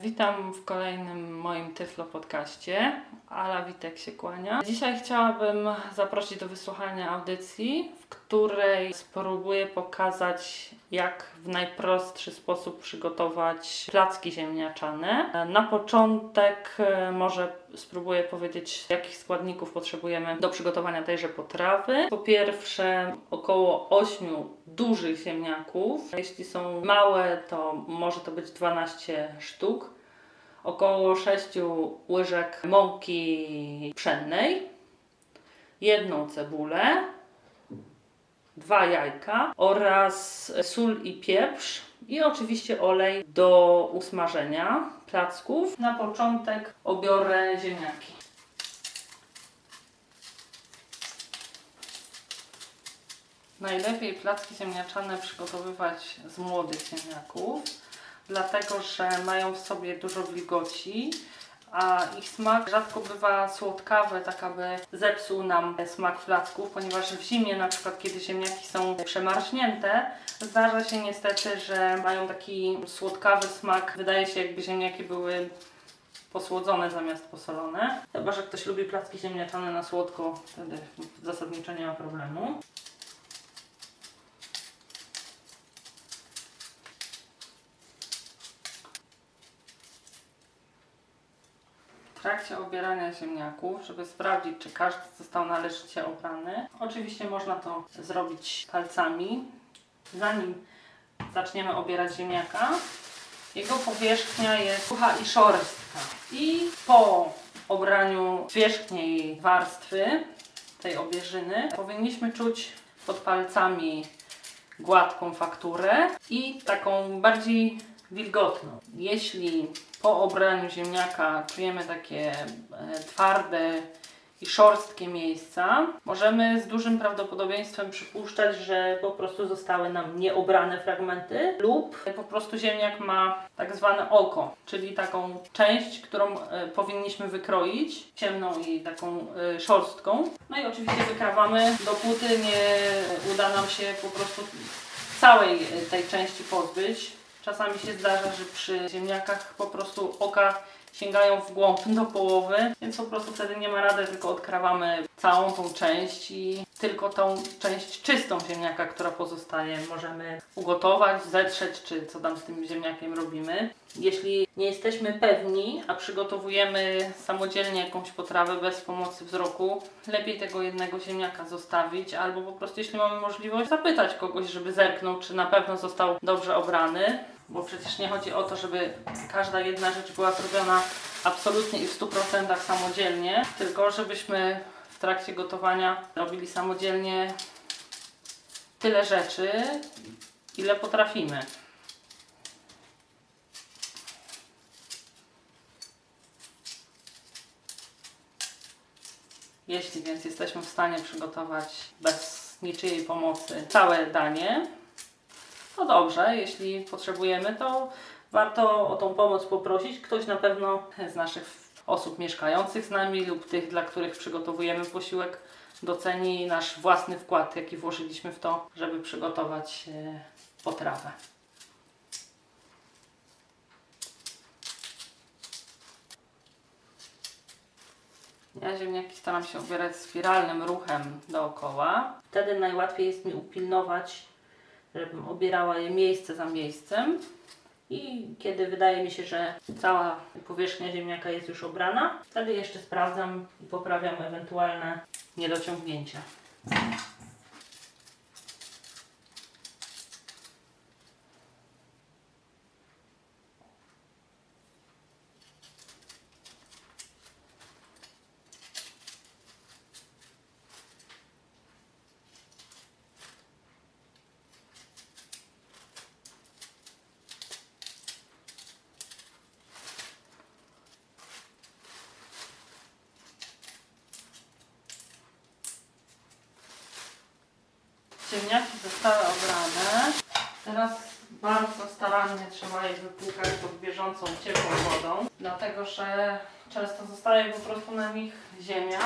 witam w kolejnym moim Tyflo podcaście. Ala Witek się kłania. Dzisiaj chciałabym zaprosić do wysłuchania audycji, w której spróbuję pokazać, jak w najprostszy sposób przygotować placki ziemniaczane. Na początek e, może spróbuję powiedzieć, jakich składników potrzebujemy do przygotowania tejże potrawy. Po pierwsze, około 8 dużych ziemniaków. Jeśli są małe, to może to być 12 sztuk około 6 łyżek mąki pszennej, jedną cebulę, dwa jajka oraz sól i pieprz i oczywiście olej do usmażenia placków. Na początek obiorę ziemniaki. Najlepiej placki ziemniaczane przygotowywać z młodych ziemniaków dlatego że mają w sobie dużo wilgoci, a ich smak rzadko bywa słodkawy, tak aby zepsuł nam smak placków, ponieważ w zimie, na przykład kiedy ziemniaki są przemarznięte, zdarza się niestety, że mają taki słodkawy smak. Wydaje się, jakby ziemniaki były posłodzone zamiast posolone. Chyba, że ktoś lubi placki ziemniaczane na słodko, wtedy zasadniczo nie ma problemu. Trakcie obierania ziemniaków, żeby sprawdzić, czy każdy został należycie obrany. Oczywiście można to zrobić palcami. Zanim zaczniemy obierać ziemniaka, jego powierzchnia jest sucha i szorstka. I po obraniu wierzchniej warstwy tej obierzyny powinniśmy czuć pod palcami gładką fakturę i taką bardziej wilgotną. Jeśli po obraniu ziemniaka czujemy takie e, twarde i szorstkie miejsca, możemy z dużym prawdopodobieństwem przypuszczać, że po prostu zostały nam nieobrane fragmenty lub po prostu ziemniak ma tak zwane oko, czyli taką część, którą e, powinniśmy wykroić, ciemną i taką e, szorstką. No i oczywiście wykrawamy, dopóty nie uda nam się po prostu całej tej części pozbyć. Czasami się zdarza, że przy ziemniakach po prostu oka sięgają w głąb do połowy, więc po prostu wtedy nie ma rady, tylko odkrawamy całą tą część i tylko tą część czystą ziemniaka, która pozostaje, możemy ugotować, zetrzeć, czy co tam z tym ziemniakiem robimy. Jeśli nie jesteśmy pewni, a przygotowujemy samodzielnie jakąś potrawę bez pomocy wzroku, lepiej tego jednego ziemniaka zostawić, albo po prostu, jeśli mamy możliwość, zapytać kogoś, żeby zerknął, czy na pewno został dobrze obrany bo przecież nie chodzi o to, żeby każda jedna rzecz była zrobiona absolutnie i w 100% samodzielnie, tylko żebyśmy w trakcie gotowania robili samodzielnie tyle rzeczy, ile potrafimy. Jeśli więc jesteśmy w stanie przygotować bez niczyjej pomocy całe danie, dobrze, jeśli potrzebujemy, to warto o tą pomoc poprosić. Ktoś na pewno z naszych osób mieszkających z nami lub tych, dla których przygotowujemy posiłek, doceni nasz własny wkład, jaki włożyliśmy w to, żeby przygotować e, potrawę. Ja ziemniaki staram się ubierać spiralnym ruchem dookoła. Wtedy najłatwiej jest mi upilnować żebym obierała je miejsce za miejscem. I kiedy wydaje mi się, że cała powierzchnia ziemniaka jest już obrana, wtedy jeszcze sprawdzam i poprawiam ewentualne niedociągnięcia. Ziemniaki zostały obrane. Teraz bardzo starannie trzeba je wypłukać pod bieżącą, ciepłą wodą, dlatego że Często zostaje po prostu na nich ziemia.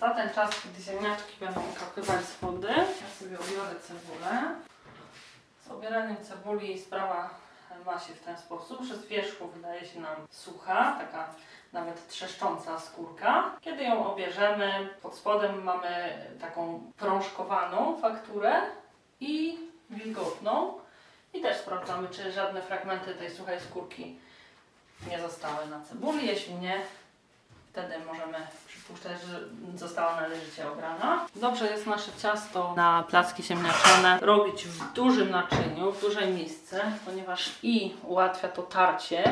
Za ten czas, kiedy ziemniaczki będą okapywać z wody, ja sobie obiorę cebulę. Z obieraniem cebuli sprawa ma się w ten sposób, że z wierzchu wydaje się nam sucha, taka nawet trzeszcząca skórka. Kiedy ją obierzemy, pod spodem mamy taką prążkowaną fakturę i wilgotną. I też sprawdzamy, czy żadne fragmenty tej suchej skórki nie zostały na cebuli. Jeśli nie, wtedy możemy przypuszczać, że została należycie obrana. Dobrze jest nasze ciasto na placki ziemniaczane robić w dużym naczyniu, w dużej misce, ponieważ i ułatwia to tarcie,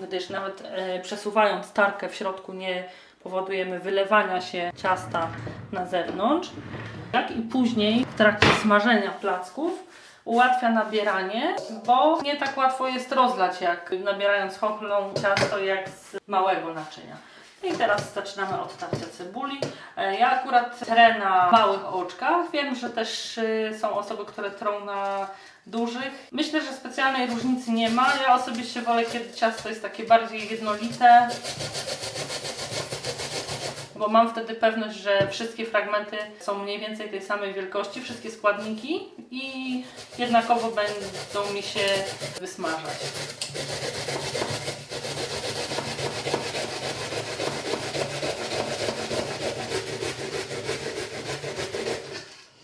gdyż nawet e, przesuwając tarkę w środku nie powodujemy wylewania się ciasta na zewnątrz, jak i później w trakcie smażenia placków ułatwia nabieranie, bo nie tak łatwo jest rozlać jak nabierając chochlą ciasto jak z małego naczynia. I teraz zaczynamy od tarcia cebuli. E, Ja akurat trę na małych oczkach. Wiem, że też y, są osoby, które trą na dużych. Myślę, że specjalnej różnicy nie ma. Ja osobiście wolę, kiedy ciasto jest takie bardziej jednolite, bo mam wtedy pewność, że wszystkie fragmenty są mniej więcej tej samej wielkości, wszystkie składniki i jednakowo będą mi się wysmażać.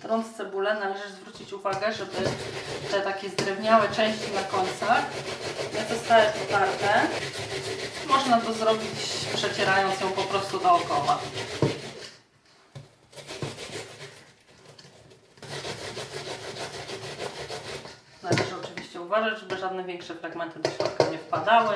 Trąc cebulę należy zwrócić uwagę, żeby te takie zdrewniałe części na końcach nie zostały potarte. Można to zrobić przecierając ją po prostu dookoła. Należy oczywiście uważać, żeby żadne większe fragmenty do środka nie wpadały.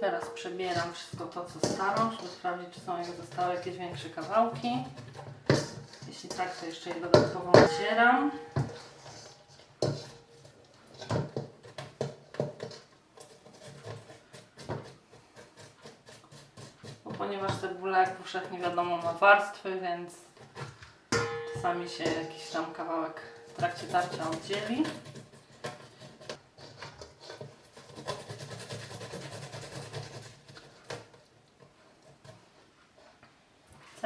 Teraz przebieram wszystko to, co starą, żeby sprawdzić, czy są zostały jakieś większe kawałki. Jeśli tak, to jeszcze je dodatkowo nacieram. Bo ponieważ cebula, jak powszechnie wiadomo, ma warstwy, więc czasami się jakiś tam kawałek w trakcie tarcia oddzieli.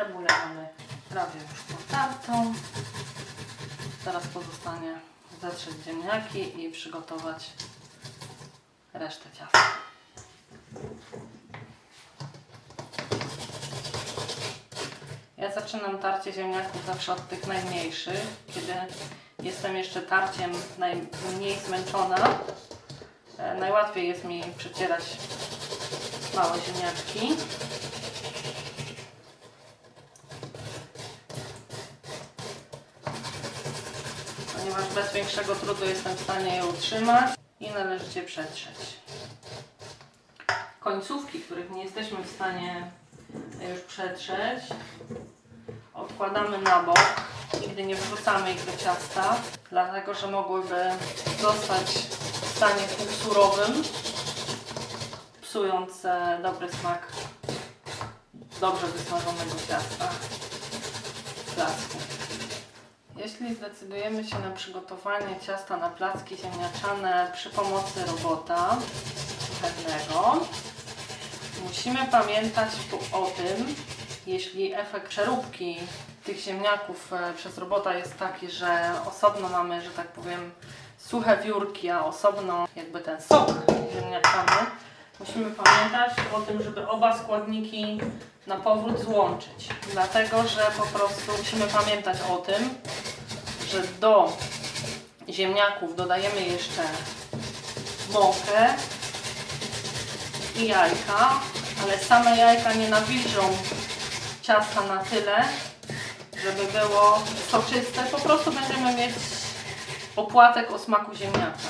Cebulę mamy prawie już potartą. Teraz pozostanie zetrzeć ziemniaki i przygotować resztę ciasta. Ja zaczynam tarcie ziemniaków zawsze od tych najmniejszych, kiedy jestem jeszcze tarciem najmniej zmęczona. E, Najłatwiej jest mi przecierać małe ziemniaczki. Ponieważ bez większego trudu jestem w stanie je utrzymać i należycie przetrzeć. Końcówki, których nie jesteśmy w stanie już przetrzeć, odkładamy na bok. Nigdy nie wrzucamy ich do ciasta, dlatego że mogłyby zostać w stanie półsurowym, psując e, dobry smak dobrze wysmażonego ciasta w placku. Jeśli zdecydujemy się na przygotowanie ciasta na placki ziemniaczane przy pomocy robota kuchennego, musimy pamiętać tu o tym, jeśli efekt przeróbki tych ziemniaków e, przez robota jest taki, że osobno mamy, że tak powiem, suche wiórki, a osobno jakby ten sok ziemniaczany, musimy pamiętać o tym, żeby oba składniki na powrót złączyć. Dlatego, że po prostu musimy pamiętać o tym, że do ziemniaków dodajemy jeszcze mąkę i jajka, ale same jajka nie nawilżą ciasta na tyle, żeby było soczyste. Po prostu będziemy mieć opłatek o smaku ziemniaka.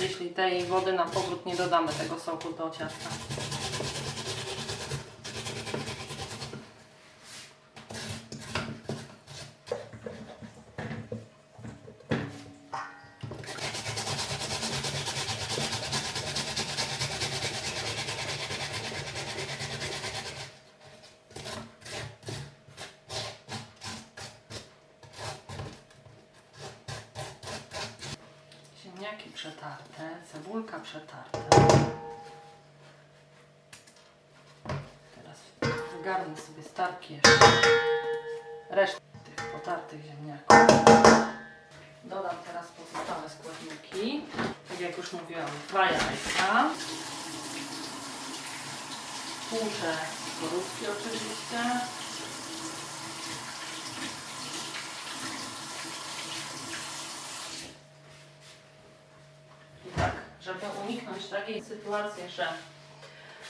Jeśli tej wody na powrót nie dodamy tego soku do ciasta. Ziemniaki przetarte, cebulka przetarta. Teraz wygarnę sobie starki jeszcze. Resztę tych potartych ziemniaków. Dodam teraz pozostałe składniki. Tak jak już mówiłam, dwa jajka. Tłucze skorupki oczywiście. I tak, żeby uniknąć takiej sytuacji, że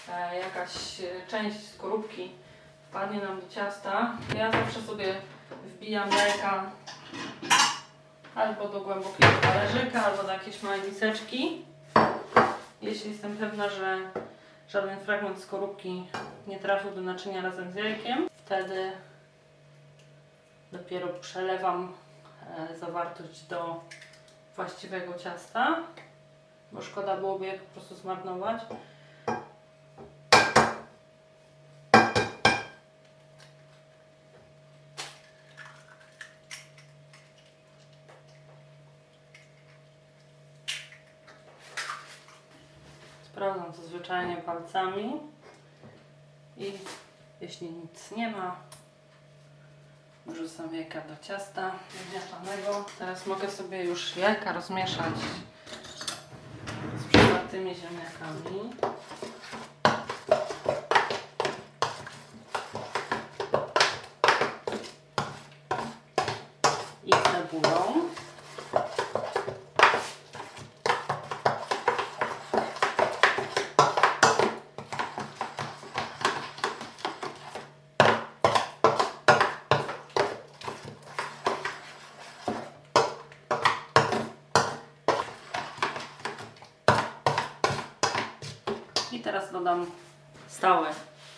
e, jakaś e, część skorupki wpadnie nam do ciasta, ja zawsze sobie wbijam jajka albo do głębokiego talerzyka, albo do jakiejś małej miseczki. Jeśli jestem pewna, że żaden fragment skorupki nie trafił do naczynia razem z jajkiem, wtedy dopiero przelewam e, zawartość do właściwego ciasta bo szkoda byłoby je po prostu zmarnować. Sprawdzam to zwyczajnie palcami i jeśli nic nie ma, wrzucam jajka do ciasta ziemniaczanego. Teraz mogę sobie już jajka rozmieszać Calma. Dodam stałe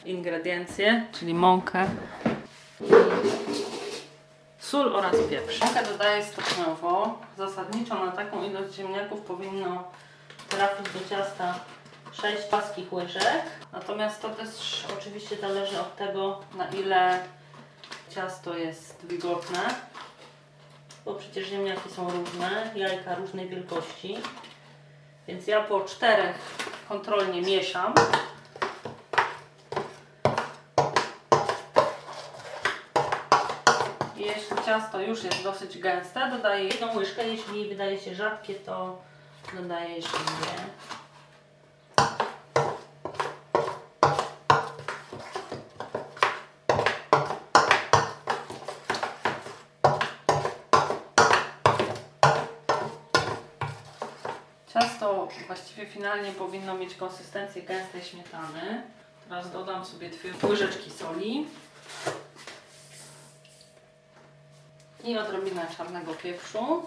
ingrediencje, czyli mąkę, sól oraz pieprz. Mąkę dodaję stopniowo. Zasadniczo na taką ilość ziemniaków powinno trafić do ciasta 6 paskich łyżek. Natomiast to też oczywiście zależy od tego, na ile ciasto jest wilgotne. Bo przecież ziemniaki są różne, jajka różnej wielkości. Więc ja po czterech kontrolnie mieszam. Jeśli ciasto już jest dosyć gęste, dodaję jedną łyżkę. Jeśli wydaje się rzadkie, to dodaję jeszcze dwie. Ciasto właściwie finalnie powinno mieć konsystencję gęstej śmietany. Teraz dodam sobie dwie łyżeczki soli i odrobinę czarnego pieprzu.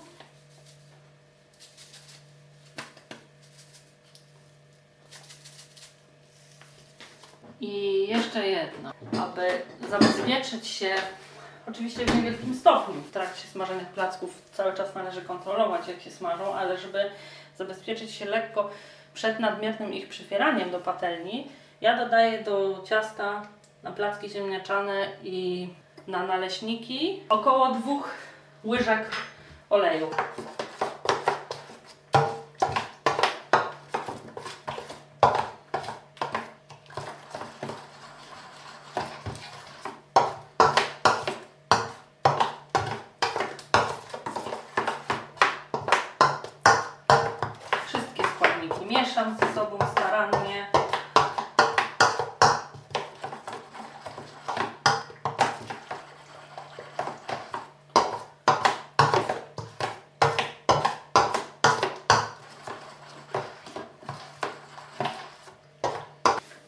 I jeszcze jedno, aby zabezpieczyć się Oczywiście w niewielkim stopniu. W trakcie smażenia placków cały czas należy kontrolować, jak się smażą, ale żeby zabezpieczyć się lekko przed nadmiernym ich przyfieraniem do patelni, ja dodaję do ciasta na placki ziemniaczane i na naleśniki około dwóch łyżek oleju. Wszystkie składniki mieszam ze sobą starannie.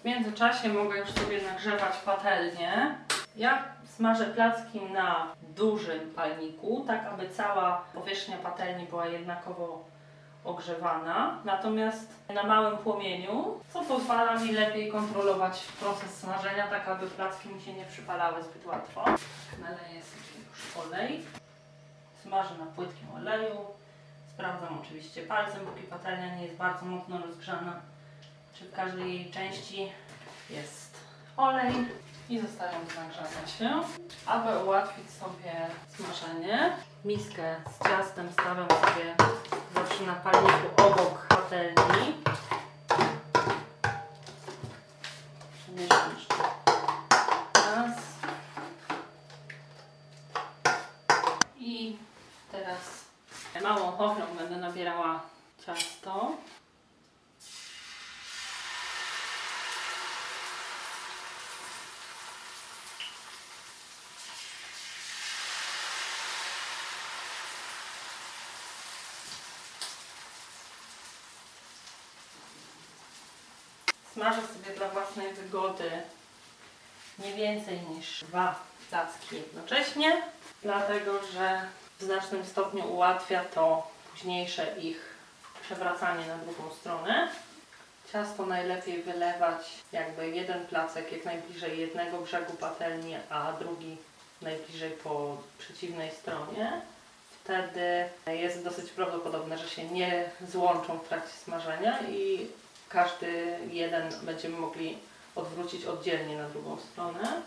W międzyczasie mogę już sobie nagrzewać patelnię. Ja smażę placki na dużym palniku, tak aby cała powierzchnia patelni była jednakowo ogrzewana, natomiast na małym płomieniu, co pozwala mi lepiej kontrolować proces smażenia, tak aby placki mi się nie przypalały zbyt łatwo. Naleję sobie już olej, smażę na płytkim oleju, sprawdzam oczywiście palcem, póki patelnia nie jest bardzo mocno rozgrzana, czy w każdej jej części jest olej i zostają nagrzane się. Aby ułatwić sobie smażenie, miskę z ciastem stawiam sobie na palniku obok patelni. Przemieszam jeszcze raz. I teraz małą chochlą będę nabierała ciasto. Smażę sobie dla własnej wygody nie więcej niż dwa placki jednocześnie, dlatego że w znacznym stopniu ułatwia to późniejsze ich przewracanie na drugą stronę. Ciasto najlepiej wylewać jakby jeden placek jak najbliżej jednego brzegu patelni, a drugi najbliżej po przeciwnej stronie. Wtedy jest dosyć prawdopodobne, że się nie złączą w trakcie smażenia i każdy jeden będziemy mogli odwrócić oddzielnie na drugą stronę.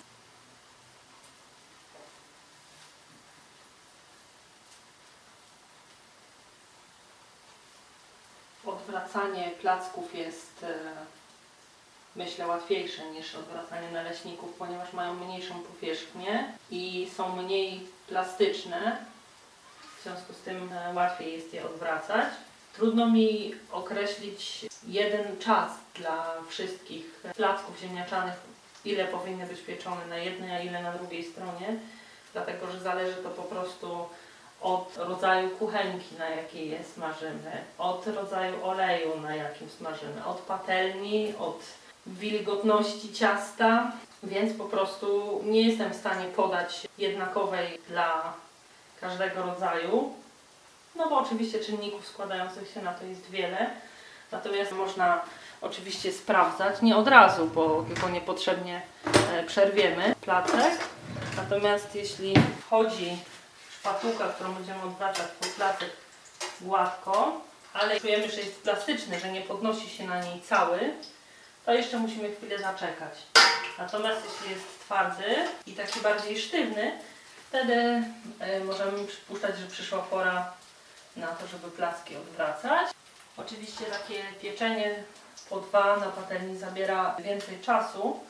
Odwracanie placków jest e, myślę łatwiejsze niż odwracanie naleśników, ponieważ mają mniejszą powierzchnię i są mniej plastyczne. W związku z tym e, łatwiej jest je odwracać. Trudno mi określić jeden czas dla wszystkich placków ziemniaczanych, ile powinny być pieczone na jednej, a ile na drugiej stronie, dlatego że zależy to po prostu od rodzaju kuchenki, na jakiej je smażymy, od rodzaju oleju, na jakim smażymy, od patelni, od wilgotności ciasta, więc po prostu nie jestem w stanie podać jednakowej dla każdego rodzaju. No bo oczywiście czynników składających się na to jest wiele. Natomiast można oczywiście sprawdzać, nie od razu, bo tylko niepotrzebnie e, przerwiemy placek. Natomiast jeśli wchodzi szpatułka, którą będziemy odwracać ten placek gładko, ale czujemy, że jest plastyczny, że nie podnosi się na niej cały, to jeszcze musimy chwilę zaczekać. Natomiast jeśli jest twardy i taki bardziej sztywny, wtedy e, możemy przypuszczać, że przyszła pora na to, żeby placki odwracać. Oczywiście takie pieczenie po dwa na patelni zabiera więcej czasu,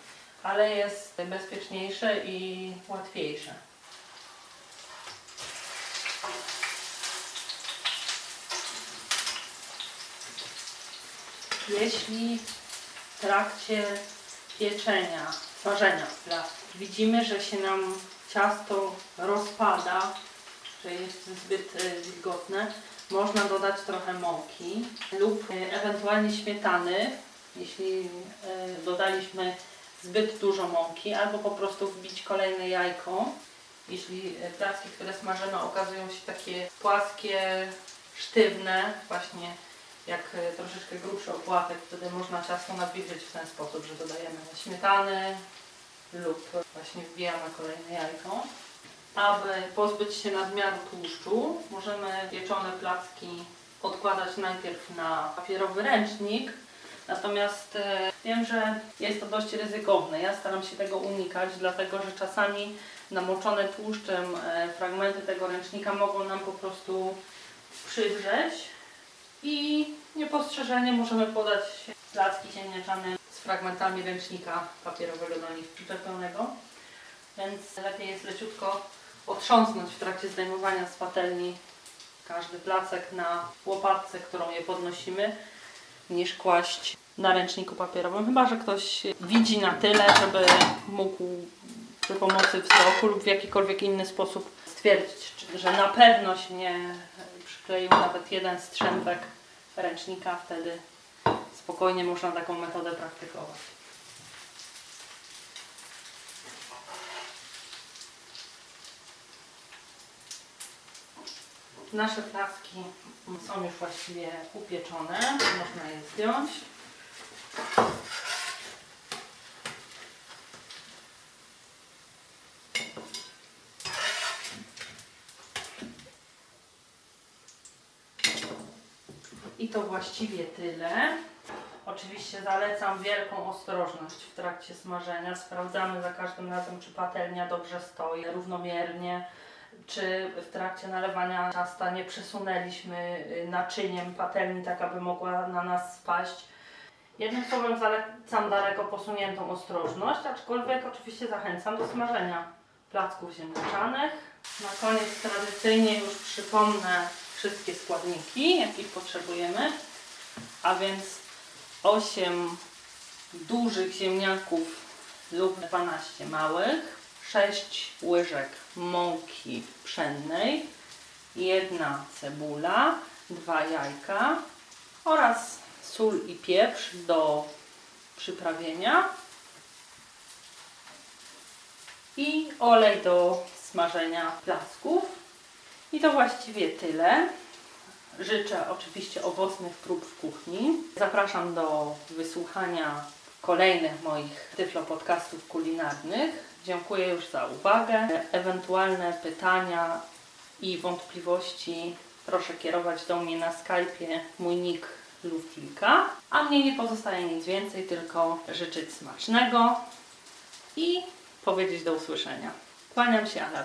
ale jest bezpieczniejsze i łatwiejsze. Jeśli w trakcie pieczenia, smażenia placków widzimy, że się nam ciasto rozpada, że jest zbyt e, wilgotne, można dodać trochę mąki lub e, ewentualnie śmietany, jeśli e, dodaliśmy zbyt dużo mąki, albo po prostu wbić kolejne jajko. Jeśli e, placki, które smażymy, okazują się takie płaskie, sztywne, właśnie jak troszeczkę grubszy opłatek, wtedy można ciasto nawilżyć w ten sposób, że dodajemy śmietany lub właśnie wbijamy kolejne jajko. Aby pozbyć się nadmiaru tłuszczu, możemy pieczone placki odkładać najpierw na papierowy ręcznik. Natomiast e, wiem, że jest to dość ryzykowne. Ja staram się tego unikać, dlatego że czasami namoczone tłuszczem e, fragmenty tego ręcznika mogą nam po prostu przywrzeć i niepostrzeżenie możemy podać placki ziemniaczane z fragmentami ręcznika papierowego do nich przyczepionego. Więc lepiej jest leciutko otrząsnąć w trakcie zdejmowania z patelni każdy placek na łopatce, którą je podnosimy, niż kłaść na ręczniku papierowym. Chyba, że ktoś widzi na tyle, żeby mógł przy pomocy wzroku lub w jakikolwiek inny sposób stwierdzić, że na pewno się nie przykleił nawet jeden strzępek ręcznika. Wtedy spokojnie można taką metodę praktykować. Nasze placki są już właściwie upieczone. Można je zdjąć. I to właściwie tyle. Oczywiście zalecam wielką ostrożność w trakcie smażenia. Sprawdzamy za każdym razem, czy patelnia dobrze stoi, równomiernie, czy w trakcie nalewania ciasta nie przesunęliśmy y, naczyniem patelni, tak aby mogła na nas spaść. Jednym słowem zalecam daleko posuniętą ostrożność, aczkolwiek oczywiście zachęcam do smażenia placków ziemniaczanych. Na koniec tradycyjnie już przypomnę wszystkie składniki, jakich potrzebujemy, a więc 8 dużych ziemniaków lub 12 małych, 6 łyżek mąki pszennej, jedna cebula, dwa jajka oraz sól i pieprz do przyprawienia i olej do smażenia placków. I to właściwie tyle. Życzę oczywiście owocnych prób w kuchni. Zapraszam do wysłuchania kolejnych moich Tyflo podcastów kulinarnych. Dziękuję już za uwagę. Ewentualne pytania i wątpliwości proszę kierować do mnie na Skype'ie mój nick Luftilka. A mnie nie pozostaje nic więcej, tylko życzyć smacznego i powiedzieć do usłyszenia. Kłaniam się, Ala.